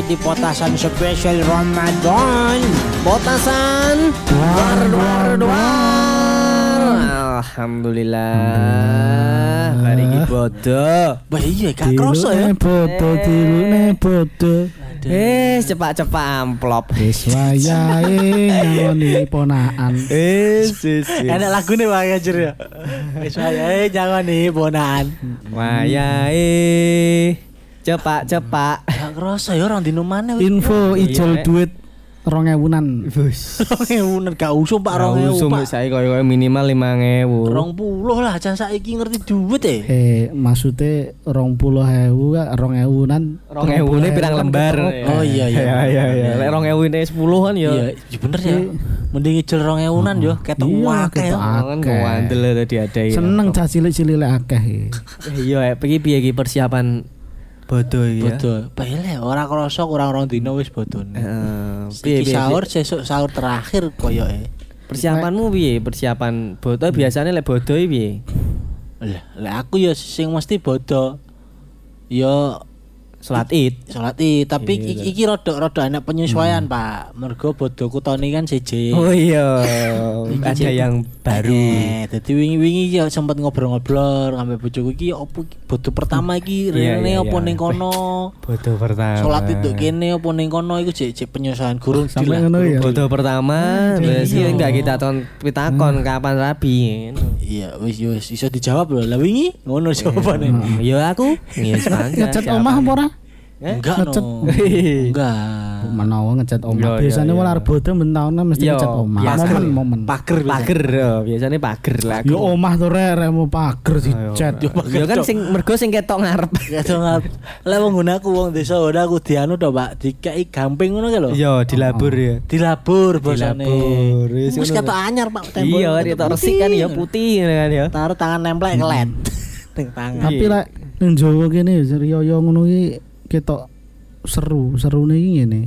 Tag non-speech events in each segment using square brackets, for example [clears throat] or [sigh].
lagi di potasan spesial Ramadan. Botasan Duar, duar, duar. Alhamdulillah Hari ini bodoh Bah iya gak kroso ya. Bodo dilune bodo. Eh cepat-cepat amplop Wis wayahe ngoni ponakan. Eh sis Enak lagu nih Bang Anjir ya. Wis wae jangan nih bonaan. Wayahe Cepat-cepat Gak kroso ya orang dino mana wis. Info ijol Iya, duit rong ewunan. Rong ewunan gak usum Pak rong ewu Usum Pak. saya koyo minimal 5000 Rong puluh lah jangan saiki ngerti duit eh. Eh maksudnya rong puluh ewu gak rong ewunan. Rong ewu ini pirang lembar Oh, iya, iya. Iya iya iya Lek rong ewu ini 10 kan ya Iya, iya bener ya. Mending ijol rong ewunan yo ketok Iya, akeh. ketok ya. Kan akeh. kewandel tadi ada Seneng cah cilik-cilik akeh. Iya, iki piye iki persiapan bodoh ya. Betul. Pele ora kroso kurang rong dino wis. Piye Iki piye, sahur sesuk sahur terakhir koyoke. Persiapanmu piye? Persiapan bodoh biasanya lek bodoh piye? Lah, aku ya sing mesti bodo. Ya Salat Id. salat id, tapi iki, iki rodok rodok enak penyesuaian, Pak. Mergo bodoku tahun ini kan siji. Oh iya, ada yang baru. Eh, dadi wingi-wingi ya sempat ngobrol-ngobrol sampe bojoku iki opo iki bodo pertama iki Iya, rene iya, opo iya. ning kono. [laughs] Bodoh pertama. Salat itu kene opo ning kono iku jek penyesuaian gurung Sampai dilah. ngono ya. Bodoh pertama, wis iya. enggak kita ton pitakon kapan rabi. Iya, wis yo wis iso dijawab lho. Lah wingi ngono jawabane. Ya aku [laughs] ngis Ngecat omah apa ora? Enggak Ngecet. no. [laughs] Enggak. Menawa ngecat Iya, omah. iya, Biasanya iya. wong arep bodo ben taune mesti Iya, ngecat omah. Momen-momen. Pager bisa. Pager, oh, biasanya pager lah. Yo omah tuh rek remo pager dicat. Yo Ya kan sing mergo sing ketok ngarep. [laughs] Ya dong Lah wong nggunaku wong desa ora aku dianu to, Pak. Dikai gamping ngono ki lho. Iya, dilabur ya. Dilabur bosane. Dilabur, wis ngono. ketok anyar, Pak. tembok. Iya, kan ketok resik kan ya putih kan ya. Taruh tangan nemplek kelet. [laughs] Tangan. Tapi lek ning Jawa kene riyo ngono iki ketok seru, serune iki ngene.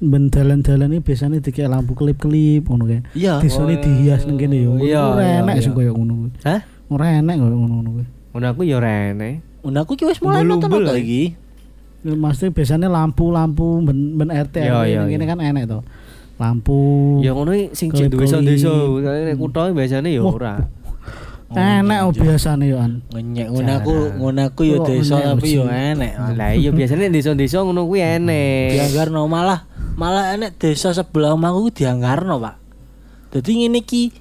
Ben dalan-dalan iki biasanya dikek lampu kelip-kelip ngono kae. Iya. Desane dihias ning kene yo. Iya, Ora iya, iya. sing koyo ngono kuwi. Hah? Ora enek koyo ngono kuwi. Ngono aku ya rene. Undaku ki wis mulai nonton lah. iki. Maksudnya biasanya lampu-lampu ben, ben RT Iya, iya, iya. kan enek to. Lampu Ya ngono sing desa-desa, kutha biasanya ya ora. Oh, biasane yo an. Ngenyek ngunaku Jarang. ngunaku yo Kok desa tapi yo enek. Lah iya biasanya desa-desa ngono kuwi enek. Dianggarno malah malah enek desa sebelah omahku ku dianggarno, Pak. Dadi ngene iki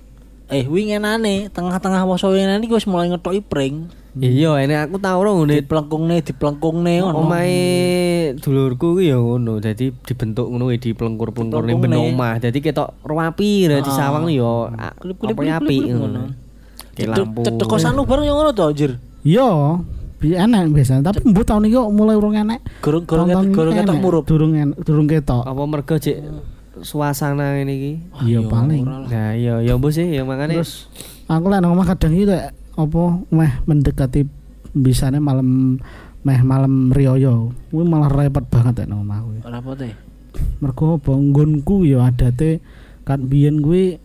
eh wingenane tengah-tengah poso wingenane iki wis mulai ngetoki pring. Iya, enek aku tau ora ngene. Diplengkungne, diplengkungne ngono. Omahe dulurku ku ya ngono. Dadi dibentuk ngono kuwi dipelengkur-pelengkur ning ben omah. Dadi ketok rapi ra Ah. yo apa api kulip-kulip ngono. Ke Cedek lampu. cedek kosanmu bareng yo ngono to, Anjir. Yo, bi enek biasanya, tapi mbok tahun iki mulai urung Tahun-tahun ket- gorong enek. ketok murup. Durung durung ketok. Apa mergo cek suasana ini iki. Iya paling. Nah, iya ya mbok sih ya makane Terus aku lek nang omah kadang iki lek apa meh mendekati bisane malam meh malam riyoyo. Kuwi malah repot banget lek nang omah kuwi. Ora apa teh. Mergo apa nggonku ya adate kan biyen kuwi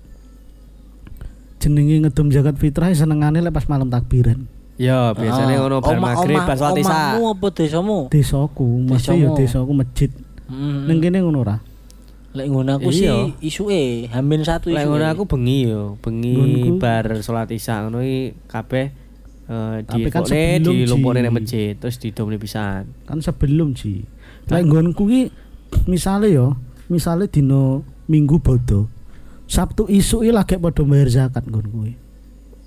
jenenge ngedum zakat fitrah senengane lek pas malam takbiran. ya biasanya ngono bar magrib pas salat isya. Omahmu apa desamu? Desaku, mesti ya desaku masjid. Hmm. Ning kene ngono ora? Lek ngono aku sih Iya. isuke Hamin satu Lek isuke. ngono aku bengi yo, bengi bar salat isya ngono iki kabeh eh Tapi kan di sebelum, di Ji. nang masjid terus didomne pisan. Kan sebelum Ji. Lek nggonku ki misale yo, misale dino Minggu bodo. Sabtu isu lagi padha bayar zakat nggonku kuwi.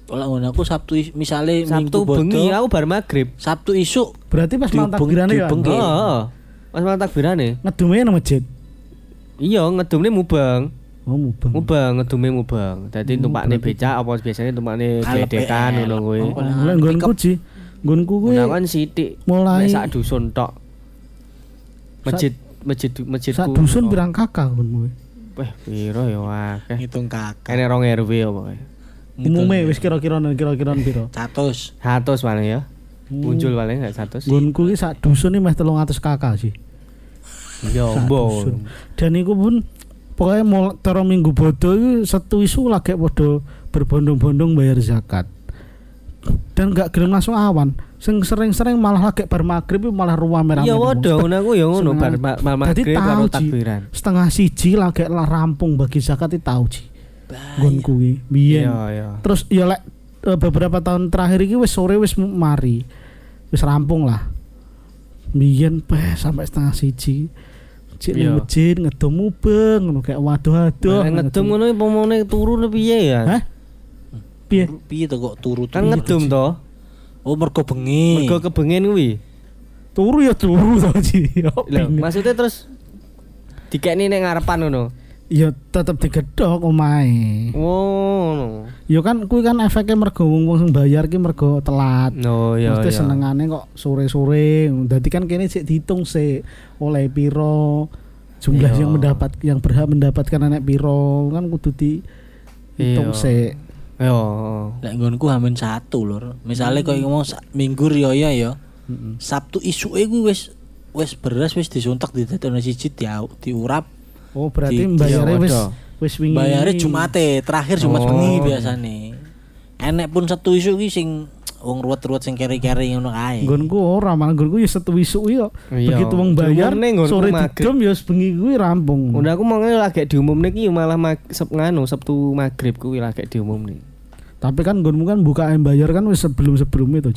Kalau ngono aku Sabtu is- misale Sabtu Minggu bengi aku bar magrib. Sabtu isuk Berarti pas malam takbirane ya. Oh, pas malam takbirane. Ngedume nang masjid. Iya, ngedumne mubeng. Oh, mubeng. Mubeng, ngedume mubeng. Dadi tumpakne becak apa biasanya tumpakne BL. ngono kuwi. Lek nggonku Ji, nggonku kuwi Ngono kan sithik. mulai sak dusun tok. Masjid masjid masjidku. sak dusun pirang kakak nggonku kuwi. Weh, piro ya akeh. ngitung kakak. Kene rong RW apa kae. Umume wis kira-kira kira-kira piro. 100. 100 paling ya. Muncul paling gak 100. Nggonku ki sak dusun iki meh 300 kakak sih. Ya dusun. Dan iku pun pokoknya mau taro minggu bodo itu satu isu lagi podo berbondong-bondong bayar zakat dan gak gelem langsung awan Sing sering-sering malah lagi bar maghrib malah ruame rame. Iya waduh ngono aku ya ngono bar maghrib karo Ji. takbiran. Setengah siji lagi lah rampung bagi zakat itu tahu Ji. Nggon kuwi. Biyen. Iya iya. Terus ya lek eh, beberapa tahun terakhir iki wis sore wis mari. Wis rampung lah. Biyen peh sampai setengah siji. Cik ning Iya. masjid ngedom mubeng ngono kayak waduh-waduh. Lah ngedum ngono pomone turu piye ya? Hah? Piye? Piye to kok turu Kan ngedum to. Oh mergo bengi. Mergo kebengen kuwi. Turu ya turu to Ji. Ya, maksudnya terus dikekne ning ngarepan ngono. Ya tetep digedhok omahe. Oh, ngono. Ya kan kuwi kan efeknya mergo wong wong sing bayar ki mergo telat. No, ya Mesti ya. senengane kok sore-sore. Dadi kan kene sik dihitung sik oleh piro jumlah Iya. yang mendapat yang berhak mendapatkan anak piro kan kudu di hitung Iya. sik. Yo. Lek nggonku hamin satu lur. Misale koyo ngomong minggu riyo ya. Sabtu isuke kuwi wis wis beras wis disuntak didadekno siji diau- diurap. Oh berarti Di- mbayare iya, wis wis wingi. Bayare Jumate, terakhir Jumat Oh. bengi biasane. Enek pun satu isu ki sing wong ruwet-ruwet sing keri-keri ngono kae. Nggonku ora malah nggonku ya setu isuk yo. Iya. Begitu wong bayar sore didom ya bengi kuwi rampung. Udah aku mau lagi diumumne ki malah mag, sep nganu Sabtu maghrib kuwi lagi diumumne. Tapi kan nggonmu kan buka bayar kan wis sebelum-sebelum itu.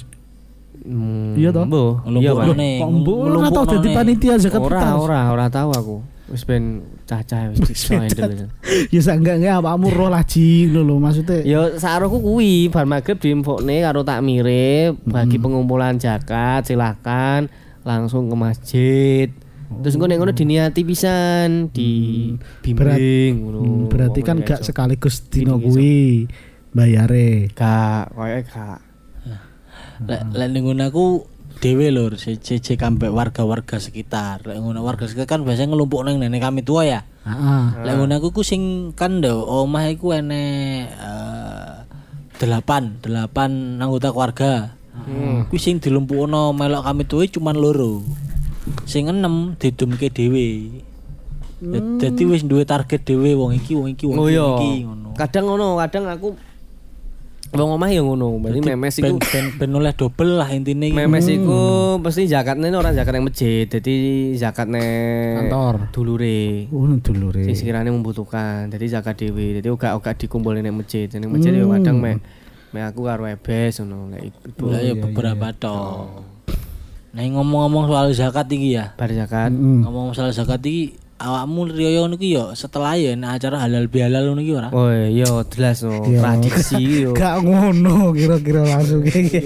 Hmm, Iya toh? Iya, Pak. Kok mbok ora tau dadi panitia zakat Ora, ora, ora tahu aku. Wis ben cacah wis iso handle. ya sak enggak enggak awakmu roh laji ngono lho maksudnya Ya saroku kuwi bar maghrib diinfokne karo tak mirip bagi Hmm. pengumpulan zakat silakan langsung ke masjid. Terus engko nek ngono diniati pisan di bimbing ngono. Hmm, berarti kan gak sekaligus dino kuwi bayare gak koyo gak. Lek lek ning ngono aku dhewe lur, CCC kambek warga-warga sekitar. Lek ngono warga sekitar kan biasanya ngelumpuk nang nenek kami tua ya. heeh Lek ngono aku ku sing kan ndo omah iku enek eh, delapan, delapan anggota keluarga. Hmm. Kuwi sing dilumpukno melok kami tuwe cuman loro. Sing enem didumke dhewe. Dadi wis duwe target dhewe wong iki, wong iki, wong Oh iki, iya. wong iki ngono. Kadang ngono, kadang aku wong omah ya ngono. Berarti memes ben, iku ben, ben oleh double lah intine iki. memes iku pasti zakatnya orang zakat yang masjid. Jadi zakatnya kantor dulure. oh dulure sing sekiranya membutuhkan jadi zakat dewi jadi uga uga dikumpulin ning masjid ning masjid ya kadang me me aku karo ebes ngono lek ibu Lah ya beberapa tok. Nah ngomong-ngomong soal zakat iki ya. bar zakat Hmm. Ngomong soal zakat iki awakmu riyo niki ya setelah ya acara halal bihalal ngono iki ora? oh iya jelas no Iya. tradisi yo. [laughs] Gak ngono kira-kira langsung kayak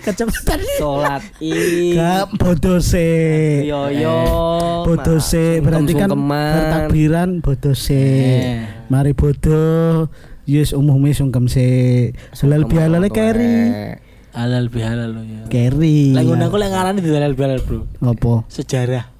kecepatan. Salat [laughs] id. Gak bodoh se yo yo bodoh se berarti kan bertakbiran bodoh se Eh. mari bodoh. Yes umumnya sungkem se halal bihalal carry Halal bihalal lo ya. carry Lah ngono aku lek ngarani di halal bihalal, Bro. apa? Sejarah,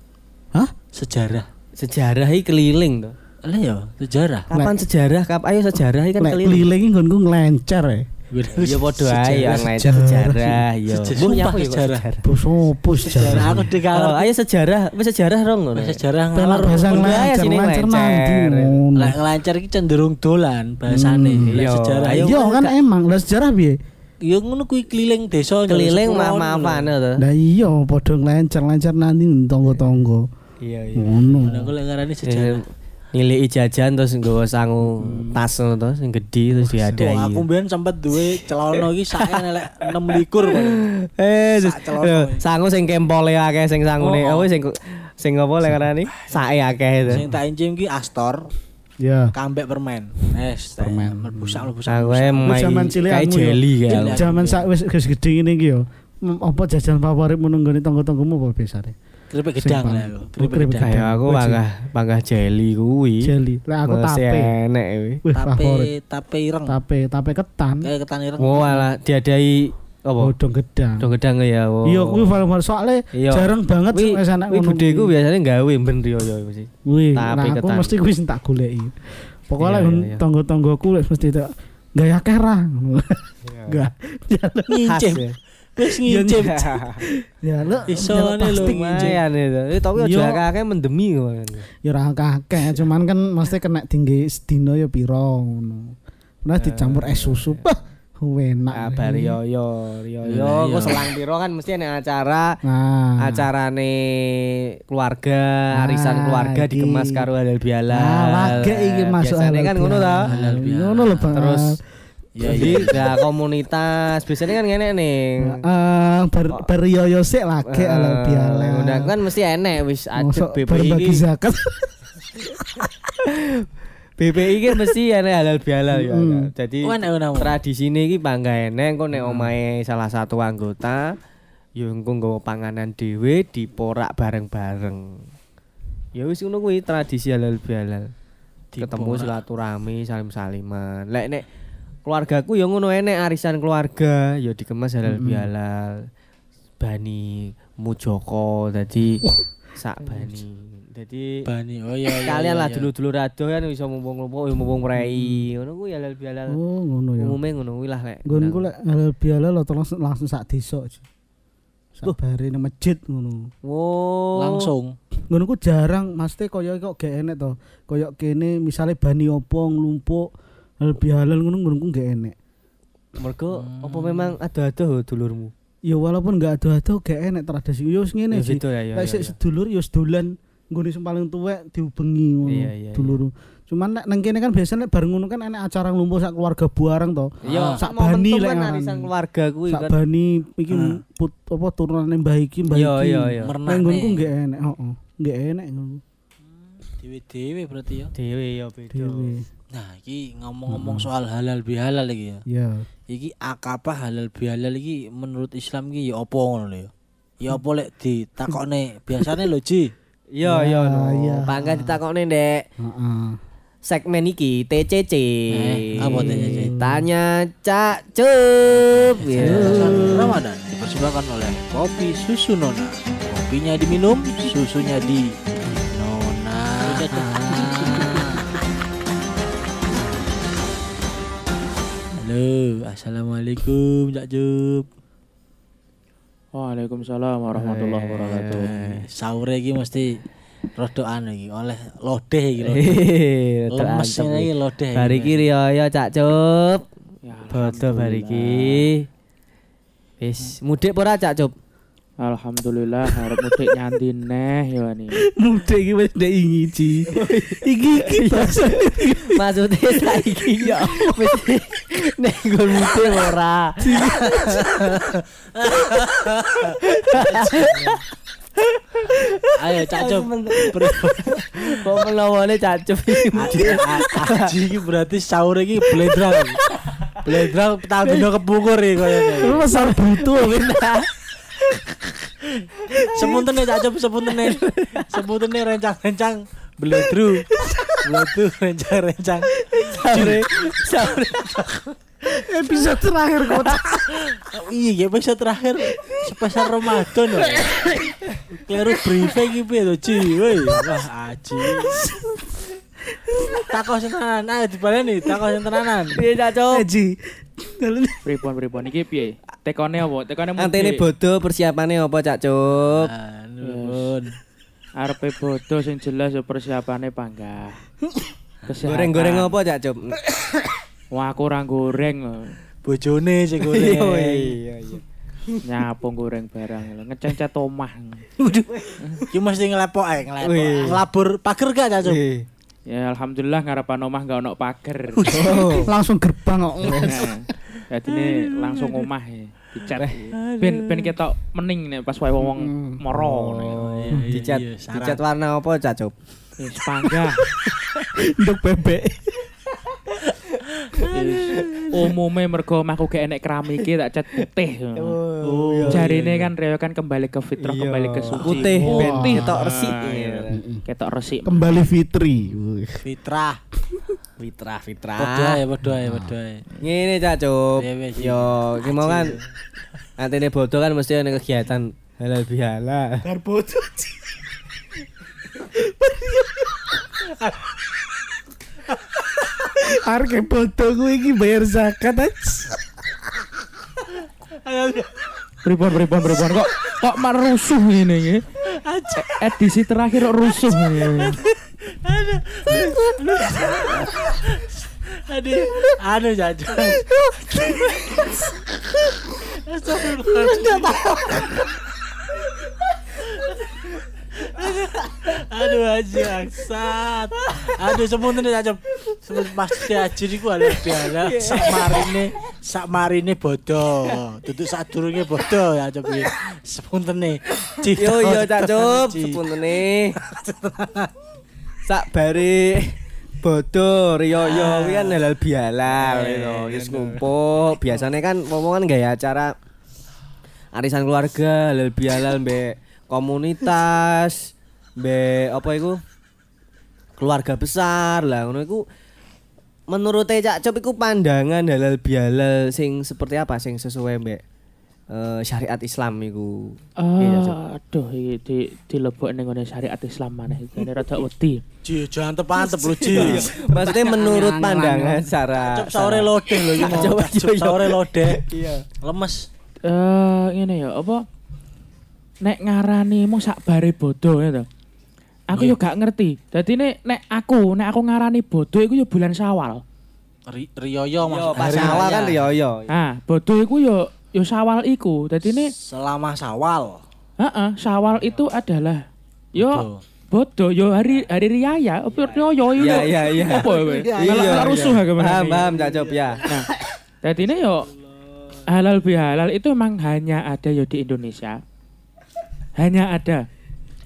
sejarah. sejarah iki keliling to Lah ya, sejarah. kapan sejarah kap ayo sejarah iki kan lek keliling keliling nggonku nglencer ya ya padha ae lain sejarah. yo. Bu, Sumpah nyapu ya sejarah. bos opo Sejarah aku Oh, dikalor. ayo sejarah, wis sejarah rong ngono. Sejarah Pelak ngalor. bahasa ya ngelancer ngelancer. nanti. Lek ngelancar iki cenderung dolan bahasane. Lek iya. sejarah Ayo, ayo Iya kan emang lah sejarah piye? ya ngono kuwi keliling desa Keliling sepuluh maaf-maafan to. Lah iya padha ngelancer-lancer nanti tonggo-tonggo. Iya Ngono. ngono. Aku lek ngarani sejarah. Nilai jajan terus nggawa sangu tas ngono to sing gedhi terus Oh, diadai. aku mbiyen sempat duwe celana iki sae elek 6 likur. Eh, terus- Sak sangu sing kempole akeh sing sangune. Oh, oh. Oh, sing sing apa lek ngarani? Sae akeh itu. Sing tak incim ki Astor, Ya. kambek permen. Es, permen. Mlebu sak mlebu sak. Aku zaman cilik kayak aku Wis kan. Zaman sak wis gedhe ngene iki yo. M- Apa jajan favoritmu nenggone tonggo-tonggomu apa biasane? Keripik gedang lah paling- aku. Oh, Keripik gedang. Kayak aku panggah panggah jelly kuwi. Jelly. Lah aku tape. enek kuwi. Tape tape ireng. Tape, tape ketan. Kayak ketan ireng. Oh, alah diadai apa? Bodong gedang. Dong gedang ya. oh. Iya, kuwi favorit soalnya jarang banget Wi, wis anak ngono. budeku biasanya gawe ben riyo yo mesti. Wih, Tape nah aku ketan. mesti kuwi sing tak goleki. Pokoknya Iya, iya, tonggo-tonggoku mesti tak gaya kerah. Enggak. Ngincim. Khas ya. Wis ngincim. [laughs] Ya lu Iso plastik. Lumayan itu. Eh, tapi Yo. aja kakek mendemi kok. Ya ora kakek, cuman kan mesti kena tinggi sedina ya piro ngono. Nah dicampur es susu. Bah, Enak. Kabar yoyo, yoyo. Nah, Ku iya. selang piro kan mesti ana acara Nah. acarane keluarga, arisan Ah, keluarga iki. dikemas karo halal bihalal. Ah, lagi iki masuk Biasanya kan ngono ta. Halal bihalal. Ngono lho, Bang. Terus Ya jadi iya. ya komunitas biasanya kan ngene nih. Eh, ber beryoyo sik lagi ala. Udah kan mesti enek wis Mosok BPI berbagi iki. [laughs] zakat. BPI kan mesti enek halal bihalal ya. Hmm. Jadi tradisi ini iki bangga enek kok nek omahe salah satu anggota yo engko nggawa panganan dhewe diporak bareng-bareng. Ya wis ngono kuwi tradisi halal bihalal. Ketemu silaturahmi, salim-saliman. Lek nek keluargaku ya ngono enek arisan keluarga ya dikemas halal Mm-mm. bihalal. Bani Mujoko dadi sak bani. Dadi Bani. Oh iya iya. kalian iya, lah iya. dulu-dulu rado kan iso mumpung-mumpung ya mumpung prei. Ngono kuwi halal bihalal. Oh, ngono ya. Umume ngono kuwi lah lek. Nggonku lek halal biala lo langsung langsung sak desa aja. Sak bare nang masjid ngono. Wow. Langsung. Ngono ku jarang, mesti kaya kok gak enek to. Kaya kene misale bani opo nglumpuk halal bihalal ngono ngono ku gak enek. Mergo Hmm. apa memang ada-ada dulurmu? Ya walaupun gak ada-ada gak enek tradisi. Yo ngene Ya sih. gitu ya. Lek ya, sik sedulur yo sedolan nggone sing paling tuwek diubengi ngono. Iya, iya, dulur. Cuman nek nang kene kan biasanya bareng ngono kan enek acara nglumpuk sak keluarga bareng to. Iya, sak momentum bani lek kan arisan keluarga kuwi Sak kan. bani iki Ah. put apa turunane mbah iki mbah Iya iki. iya iya. Mernah Nang nggonku nggak enek, heeh. Nggak enek ngono. Dewe-dewe berarti ya. Dhewe ya beda. Nah, iki ngomong-ngomong soal halal bihalal iki ya. Ya. Iki akapah halal bihalal iki menurut Islam iki ya apa ngono lho ya. Ya apa lek ditakokne [laughs] biasane lho Ji. Iya iya. Ya, no. iya. Bangga ditakokne Ndek. Heeh. Segmen iki TCC. Eh, apa TCC? Tanya Cak Cup. Ya. Ramadan dipersembahkan oleh Kopi Susu Nona. Kopinya diminum, susunya di Nona. Halo, assalamualaikum Cak Jup. Waalaikumsalam warahmatullahi wabarakatuh. Eh, Sahur iki mesti rada anu iki oleh lodeh iki lho. Lemes iki. lodeh. iki. Bariki riyo Cak Cup. Ya, Bodo bariki. Wis mudik ora Cak Cup? Alhamdulillah harap mudik nyanti neh ya nih. [laughs] Mudik iki wis ndek ingi Ci. Iki iki [laughs] bahasa Maksudnya saiki [laughs] ya wis nek nggon mudik ora. Ayo Cak Jup. Kok melawane Cak Cup iki. Aji iki berarti sahur iki blendrang. Blendrang petang dino kepukur iki koyoke. Lu besar butuh Sepuntene Cak Jup sepuntene. Sepuntene rencang-rencang bledru. Bledru rencang-rencang. Sore sore episode terakhir kok. Iya, episode terakhir spesial Ramadan loh. Kleru briefing piye to, Ci? Woi, wah aji. Sing tenanan, ayo dibaleni takon sing tenanan. piye Cak Cup? Haji. Dalan Pripun pripun iki piye? Tekone apa? Tekone mudik. Antene bodo persiapane apa Cak Cup? Ah, Nuwun. Arepe bodo sing jelas ya persiapane panggah. Goreng-goreng apa Cak Cup? Wah aku ora goreng. Bojone sing Iya golek. iya iya. Nyapung goreng barang lho. Ngecencet omah. Ki mesti ngelepok ae, ngelepok. Wih. Ngelabur pager gak Cacuk? Eh. Ya alhamdulillah ngarepan omah gak ono pager. langsung gerbang kok. Nah, Jadi ini langsung omah ya. Dicat. Ben ben ketok mening nek pas wae wong moro. iya, iya, Dicat iya, dicat warna apa Cak Cup? Wis panggah. [laughs] Nduk bebek. Umume mergo omahku gak enek keramike tak cat putih. Oh, Jarine kan reo kan kembali ke fitrah, kembali ke suci. Putih, Oh, ben putih. ketok resik. Ketok resik. Kembali Fitri. Fitrah. Fitrah fitrah. Padha ae, padha ae, padha ae. Ngene Cak Cup. Yo, ki mau kan antene bodo kan mesti ada kegiatan halal bihalal. Darboto. Harga foto gue iki bayar zakat aja. Pripun pripun pripun kok kok merusuh ini ya. Edisi terakhir kok rusuh ini. Aduh, aduh jajan. Aduh aja aksat. Aduh sepunten aja. Sepunten pasti aja iku ala biala sak marine sak marine bodoh. Duduk sak durunge bodoh ya. Sepunten nih. Yo yo Cup, sepuntene. [laughs] Sak bare bodoh Rio yo kuwi kan halal bihalal gitu. Wis ngumpul. Biasanya kan ngomongan gaya acara arisan keluarga halal bihalal mbek komunitas mbek apa iku keluarga besar lah ngono iku menurut Cak Cup iku pandangan halal bihalal sing seperti apa sing sesuai mbek eh, syariat Islam iku. Iya. Ah, aduh iki di dilebok ning ngene syariat Islam maneh iki rada wedi. Ji jangan tepantep lu Ji. Maksudnya menurut pandangan Cep sore loading lho iki mau. Iya, iya. sore loading. Iya. Lemes. Eh ngene ya apa nek ngarani mung sak bare bodoh ya to. Aku yo gak ngerti. Dadi nek nek aku nek aku ngarani bodoh iku yo bulan Syawal. Ri- Yo Riyoyo mas. pas Hari awal raya. kan yo yo. Ah, bodoh iku yo yo Syawal iku. Dadi nek Selama Sawal. heeh, Syawal itu adalah yo Bodoh. yo hari hari riyaya itu. Iya iya iya. Apa ya kowe? Iya, Melok iya. rusuh ya ke mana Paham paham Cak Cup ya. Nah, jadi ini yo halal bihalal itu memang hanya ada yo di Indonesia. Hanya ada.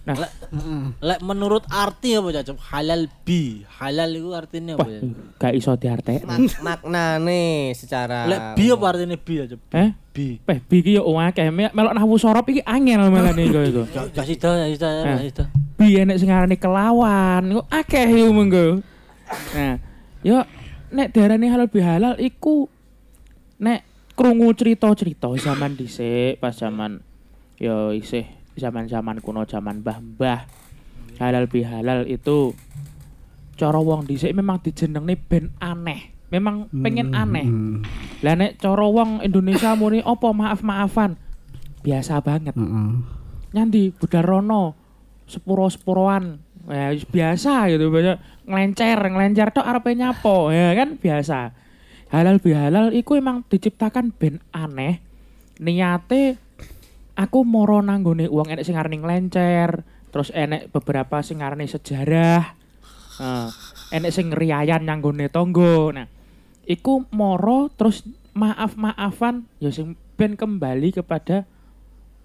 Nah, Lek menurut arti apa Cep? Halal bi. Halal itu artinya apa ya? gak iso diartek. Mak- maknane secara Lek bi apa artinya bi ya Cep? Eh, Bi. peh biki yo akeh Me- melok nahwu sorop iki angel malah nih iku. Gak sida ya sida ya sida. Bi enek sing ngarani kelawan, iku akeh yo mengko. Nah, yo nek diarani halal bihalal iku nek krungu cerita-cerita zaman dhisik pas zaman yo isih zaman-zaman kuno zaman mbah-mbah halal bihalal itu cara wong dhisik memang dijenengne ben aneh. Memang pengen aneh. Hmm. Lah nek cara wong Indonesia muni apa maaf-maafan. Biasa banget. Heeh. Nyandi budal rono sepuro-sepuroan. Ya biasa gitu banyak ngelencer, ngelencer tok arepe nyapo. Ya kan biasa. Halal bihalal iku emang diciptakan ben aneh. Niate aku moro nanggone uang enek sing ngarani ngelencer, terus enek beberapa sing sejarah. Nah, enek sing riayan nanggone tonggo. Nah, iku moro terus maaf-maafan ya sing ben kembali kepada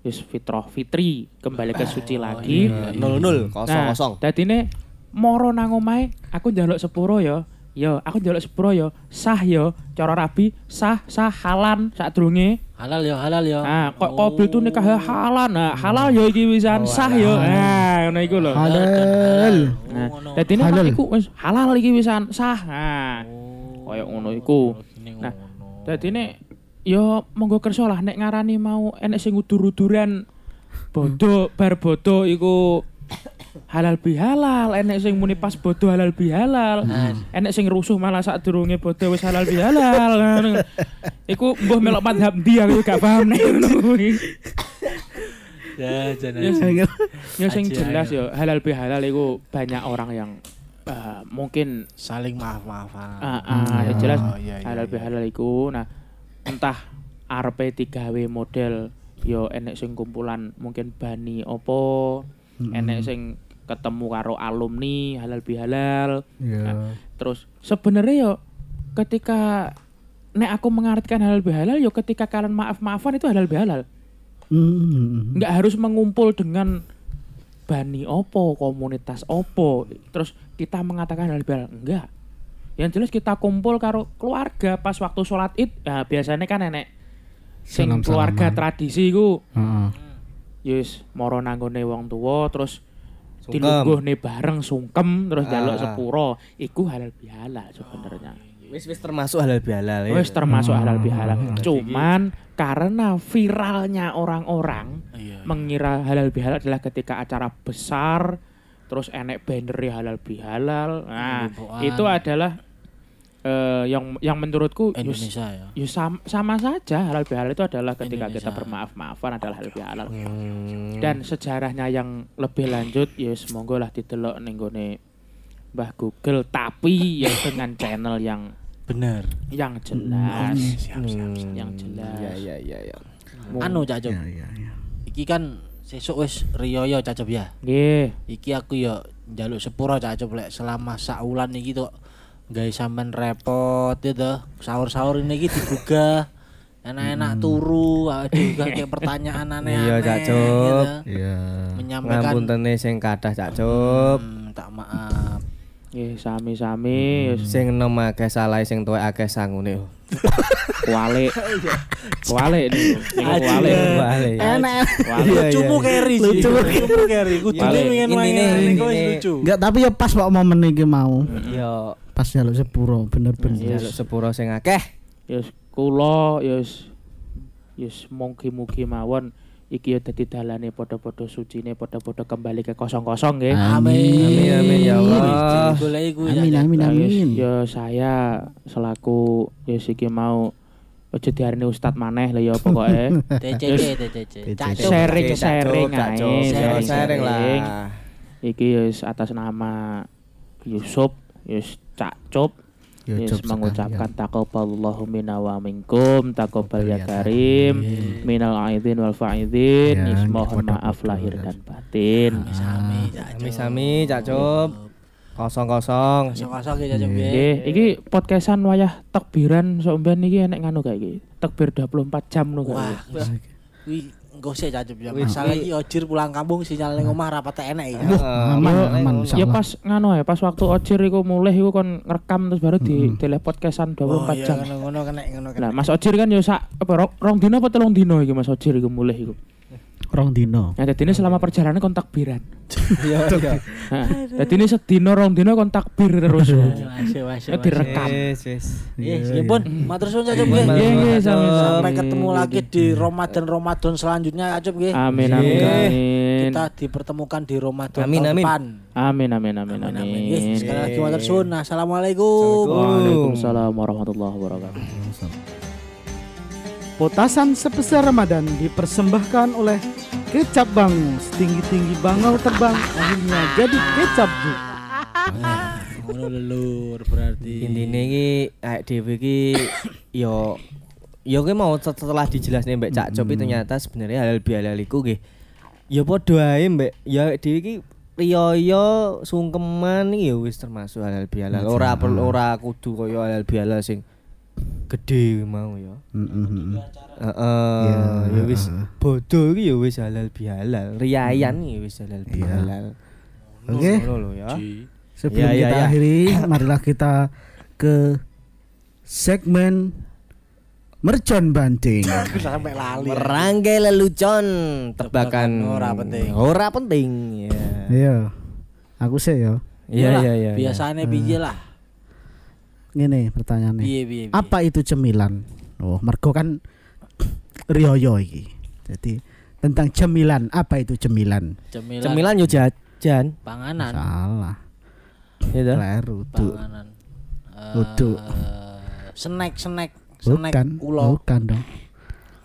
Yus fitrah fitri kembali ke suci lagi. nol nol kosong Nah, kosong. dadine moro nang omahe aku njaluk sepuro ya. Yo, aku njaluk sepuro ya. Sah yo, cara rabi sah sah halan sadurunge. Halal ya halal ya. Nah, kok kobil tuh nikah halan. Nah, halal yo iki wisan sah yo. Nah, ngono iku lho. Halal. Nah, Halal. mak iku wis halal iki wisan sah. Nah, koyo ngono iku. Nah, dadine yo monggo kersa lah nek ngarani mau enek sing udur-uduran bodoh bar bodoh iku halal bihalal enek sing muni pas bodoh halal bihalal enek sing rusuh malah sak durunge bodoh wis halal bihalal Ngono. iku mbuh melok madhab ndi aku gak paham nek ngono kuwi Ya jangan. Ya, ya sing Aji, jelas yo halal bihalal iku banyak orang yang eh, mungkin Saling maaf-maafan. Ah, ah, ya jelas Oh, iya, iya, halal iya. bihalal iku nah entah arepe digawe model yo enek sing kumpulan mungkin bani opo enek sing ketemu karo alumni halal bihalal. Ya. Nah, terus sebenarnya yo ketika nek aku mengartikan halal bihalal yo ketika kalian maaf-maafan itu halal bihalal. Hmm. nggak harus mengumpul dengan bani opo komunitas opo. Terus kita mengatakan halal bihalal enggak. Yang jelas kita kumpul karo keluarga pas waktu sholat id. Ya biasanya kan nenek sing keluarga tradisi ku. Heeh. Yus moro nanggone wong tua terus dilungguhne bareng sungkem terus Ah. jaluk sepuro iku halal bihalal sebenarnya Wis wis termasuk halal bihalal ya. wis termasuk halal bihalal Hmm. cuman karena viralnya orang-orang Iya. mengira halal bihalal adalah ketika acara besar terus enek banner halal bihalal nah itu adalah eh, yang yang menurutku yus- Indonesia ya. Ya sam- sama saja halal bihalal itu adalah ketika Indonesia. kita bermaaf-maafan adalah halal bihalal. Hmm. Dan sejarahnya yang lebih lanjut ya semoga lah didelok ning gone Mbah Google tapi ya dengan channel yang bener. yang jelas, Siap, siap. Hmm, yang jelas. Iya iya iya iya. Anu Cak Cop. Ya ya ya. Iki kan sesuk wis riyoyo Cak Cop ya. Nggih. Iki aku ya njaluk sepuro Cak Cop lek selama saulan iki tok gawe sampean repot ya toh. Sahur-sahur ini iki dibuka enak-enak turu, aduh juga kayak pertanyaan [laughs] aneh-aneh. Iya, Cak Cop. gitu. Iya. Menyampaikan Ngapuntene sing kathah Cak Cup. Hmm, tak maaf. Nggih sami-sami wis Sing enom akeh salah sing tuwek akeh sangune. kualik. [laughs] Kualik niku. Niku kualik. Balik. Enak. Kualik. Iya, Lucumu iya. keri. Lucumu keri. Kudune pengen main wis intine- lucu. Enggak, tapi ya pas kok momen iki mau. Yo, Pas jaluk sepuro bener-bener. jaluk sepuro sing akeh. Yes kula yes yes mugi-mugi mawon iki ya dadi dalane padha-padha sucine padha-padha kembali ke kosong-kosong nggih. Amin. Amin, amin, ya Allah. Kuwi. Amin amin amin. Ya saya selaku yes iki mau aja diarani ustad maneh lah ya pokoke. [laughs] TCC TCC. Sharing, sharing ae, sharing, sharing lah. iki yes atas nama Yusuf yes Cak Cop Ya, Yes, Cop mengucapkan taqabbalallahu minna wa minkum taqabbal ya Ya karim minal aidin wal faidin Ya, mohon maaf lahir dan batin Sami Cak Cop. Sami-sami Cak Cup. Kosong-kosong. Kosong-kosong ya Cak ya. Iki podcastan wayah takbiran sok ben iki enek nganu kayak iki. Takbir 24 jam no Wah, kayak. kuwi sik Cak Cop ya. Masalah iki ojir pulang kampung sinyal ning omah rapat enek ya. Aman aman Ya pas nganu ya, pas waktu ojir iku mulih iku kon ngerekam terus baru di tele podcastan 24 Oh iya jam. ngono-ngono kena ngono kena. Nah, Mas Ojir kan yo sak apa rong, rong dino apa telung dino iki Mas Ojir iku mulih iku. Rong dino. Nah, jadi ini selama perjalanan kon takbiran. [laughs] Iya, iya. Nah, jadi ini sedino rong dino kon takbir terus. Wes wes. Ya direkam. Wis, wis. Yes, ya pun. Matur suwun Iya, nggih. Nggih, nggih, Cak Cop. Sampai ketemu lagi di Ramadan-Ramadan selanjutnya Cak Cop nggih. Amin amin amin. Kita dipertemukan di Ramadan Amin, amin. depan. Amin amin amin Amin amin. amin. Yes, sekali lagi matur suwun. Assalamualaikum. Waalaikumsalam warahmatullahi wabarakatuh. Potasan sebesar Ramadan dipersembahkan oleh kecap bangu. Setinggi-tinggi bangau terbang akhirnya jadi kecap bu. Ngono lelur berarti. Intine iki awake dhewe iki yo yo ki mau set- setelah dijelasne Mbak Cak Copi ternyata sebenarnya halal bihalal iku nggih. Ya padha ae Mbak ya awake dhewe iki riyo sungkeman iki ya wis termasuk halal bihalal. Ora perlu ora kudu kaya halal bihalal sing gede mau ya heeh ya wis bodoh iki ya wis halal bihalal riayan iki wis halal bihalal Oke. Ngono lho ya Sebelum Ya, ya, kita ya. akhiri, marilah kita ke segmen mercon banting. sampai lali. Merangkai lelucon tebakan Tebakan ora penting. Ora penting ya. Iya. Aku sih ya. Iya iya iya. Biasane piye lah? Ngene pertanyaannya. Piye piye. piye. Apa itu cemilan? Oh, mergo kan [clears throat] riyoyo iki. Jadi tentang cemilan, apa itu cemilan? Cemilan, Cemilan yo jajan. panganan. Salah. Ya tuh. Panganan. Eh, Kudu. snack snack snack Bukan, ulo. bukan dong.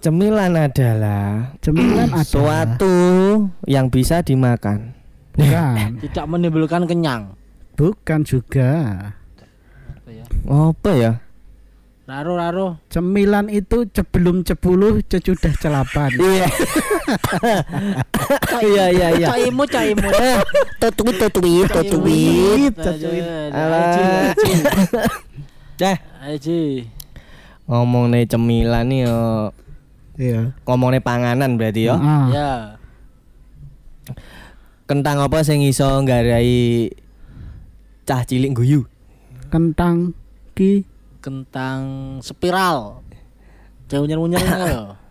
Cemilan adalah Cemilan [clears throat] ada. suatu yang bisa dimakan. Bukan, [laughs] Tidak menimbulkan kenyang. bukan juga. Apa ya? Apa ya? Raro raro. Cemilan itu sebelum cepuluh cecudah celapan. [laughs] [laughs] Iya. Iya iya iya. Caimu caimu. Tutui tutui tutui. Alah. Dah, Aji. ngomong nih cemilan nih yo. Iya. Ngomong nih panganan berarti yo. Ah, Ya. Kentang apa sing iso nggarai cah cilik guyu? Kentang ki Kentang spiral. Jauh ya. [laughs]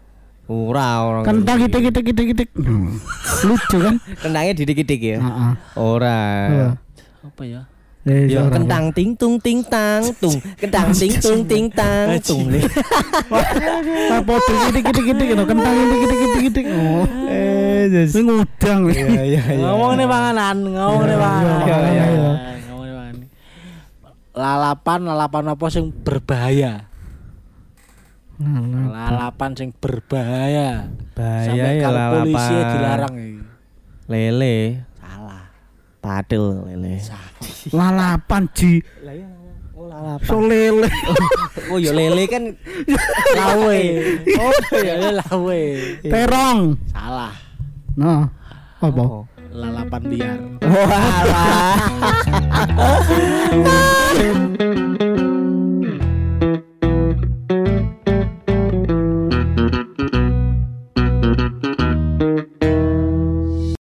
Ora ora. kentang kitik kitik kitik kitik. Hmm. [laughs] Lucu kan? Kentangnya didik-didik ya. Heeh. Ora. Apa ya? Eh, Yo ora, kentang ting tung ting tang tung. [laughs] Kentang ting tung ting tang tung. ora. Apa tuh kitik kitik kitik gitu. Kentang kitik kitik kitik kitik. Oh. Eh. Iya iya iya. Ngomong nih panganan, ngomong nih panganan. iya, iya, iya. Ngomong nih panganan. Lalapan lalapan apa sing berbahaya? Lalapan sing berbahaya. Bahaya Sampai ya kalau polisi lalapan. dilarang iki. Lele, Salah. padel lele. Lalapan ji. lalapan. Solele. [laughs] Oh ya lele kan [laughs] Lawe. Oh, ya lawe. Terong. Salah. Nah. Apa? Oh. Lalapan liar. Wah. [laughs]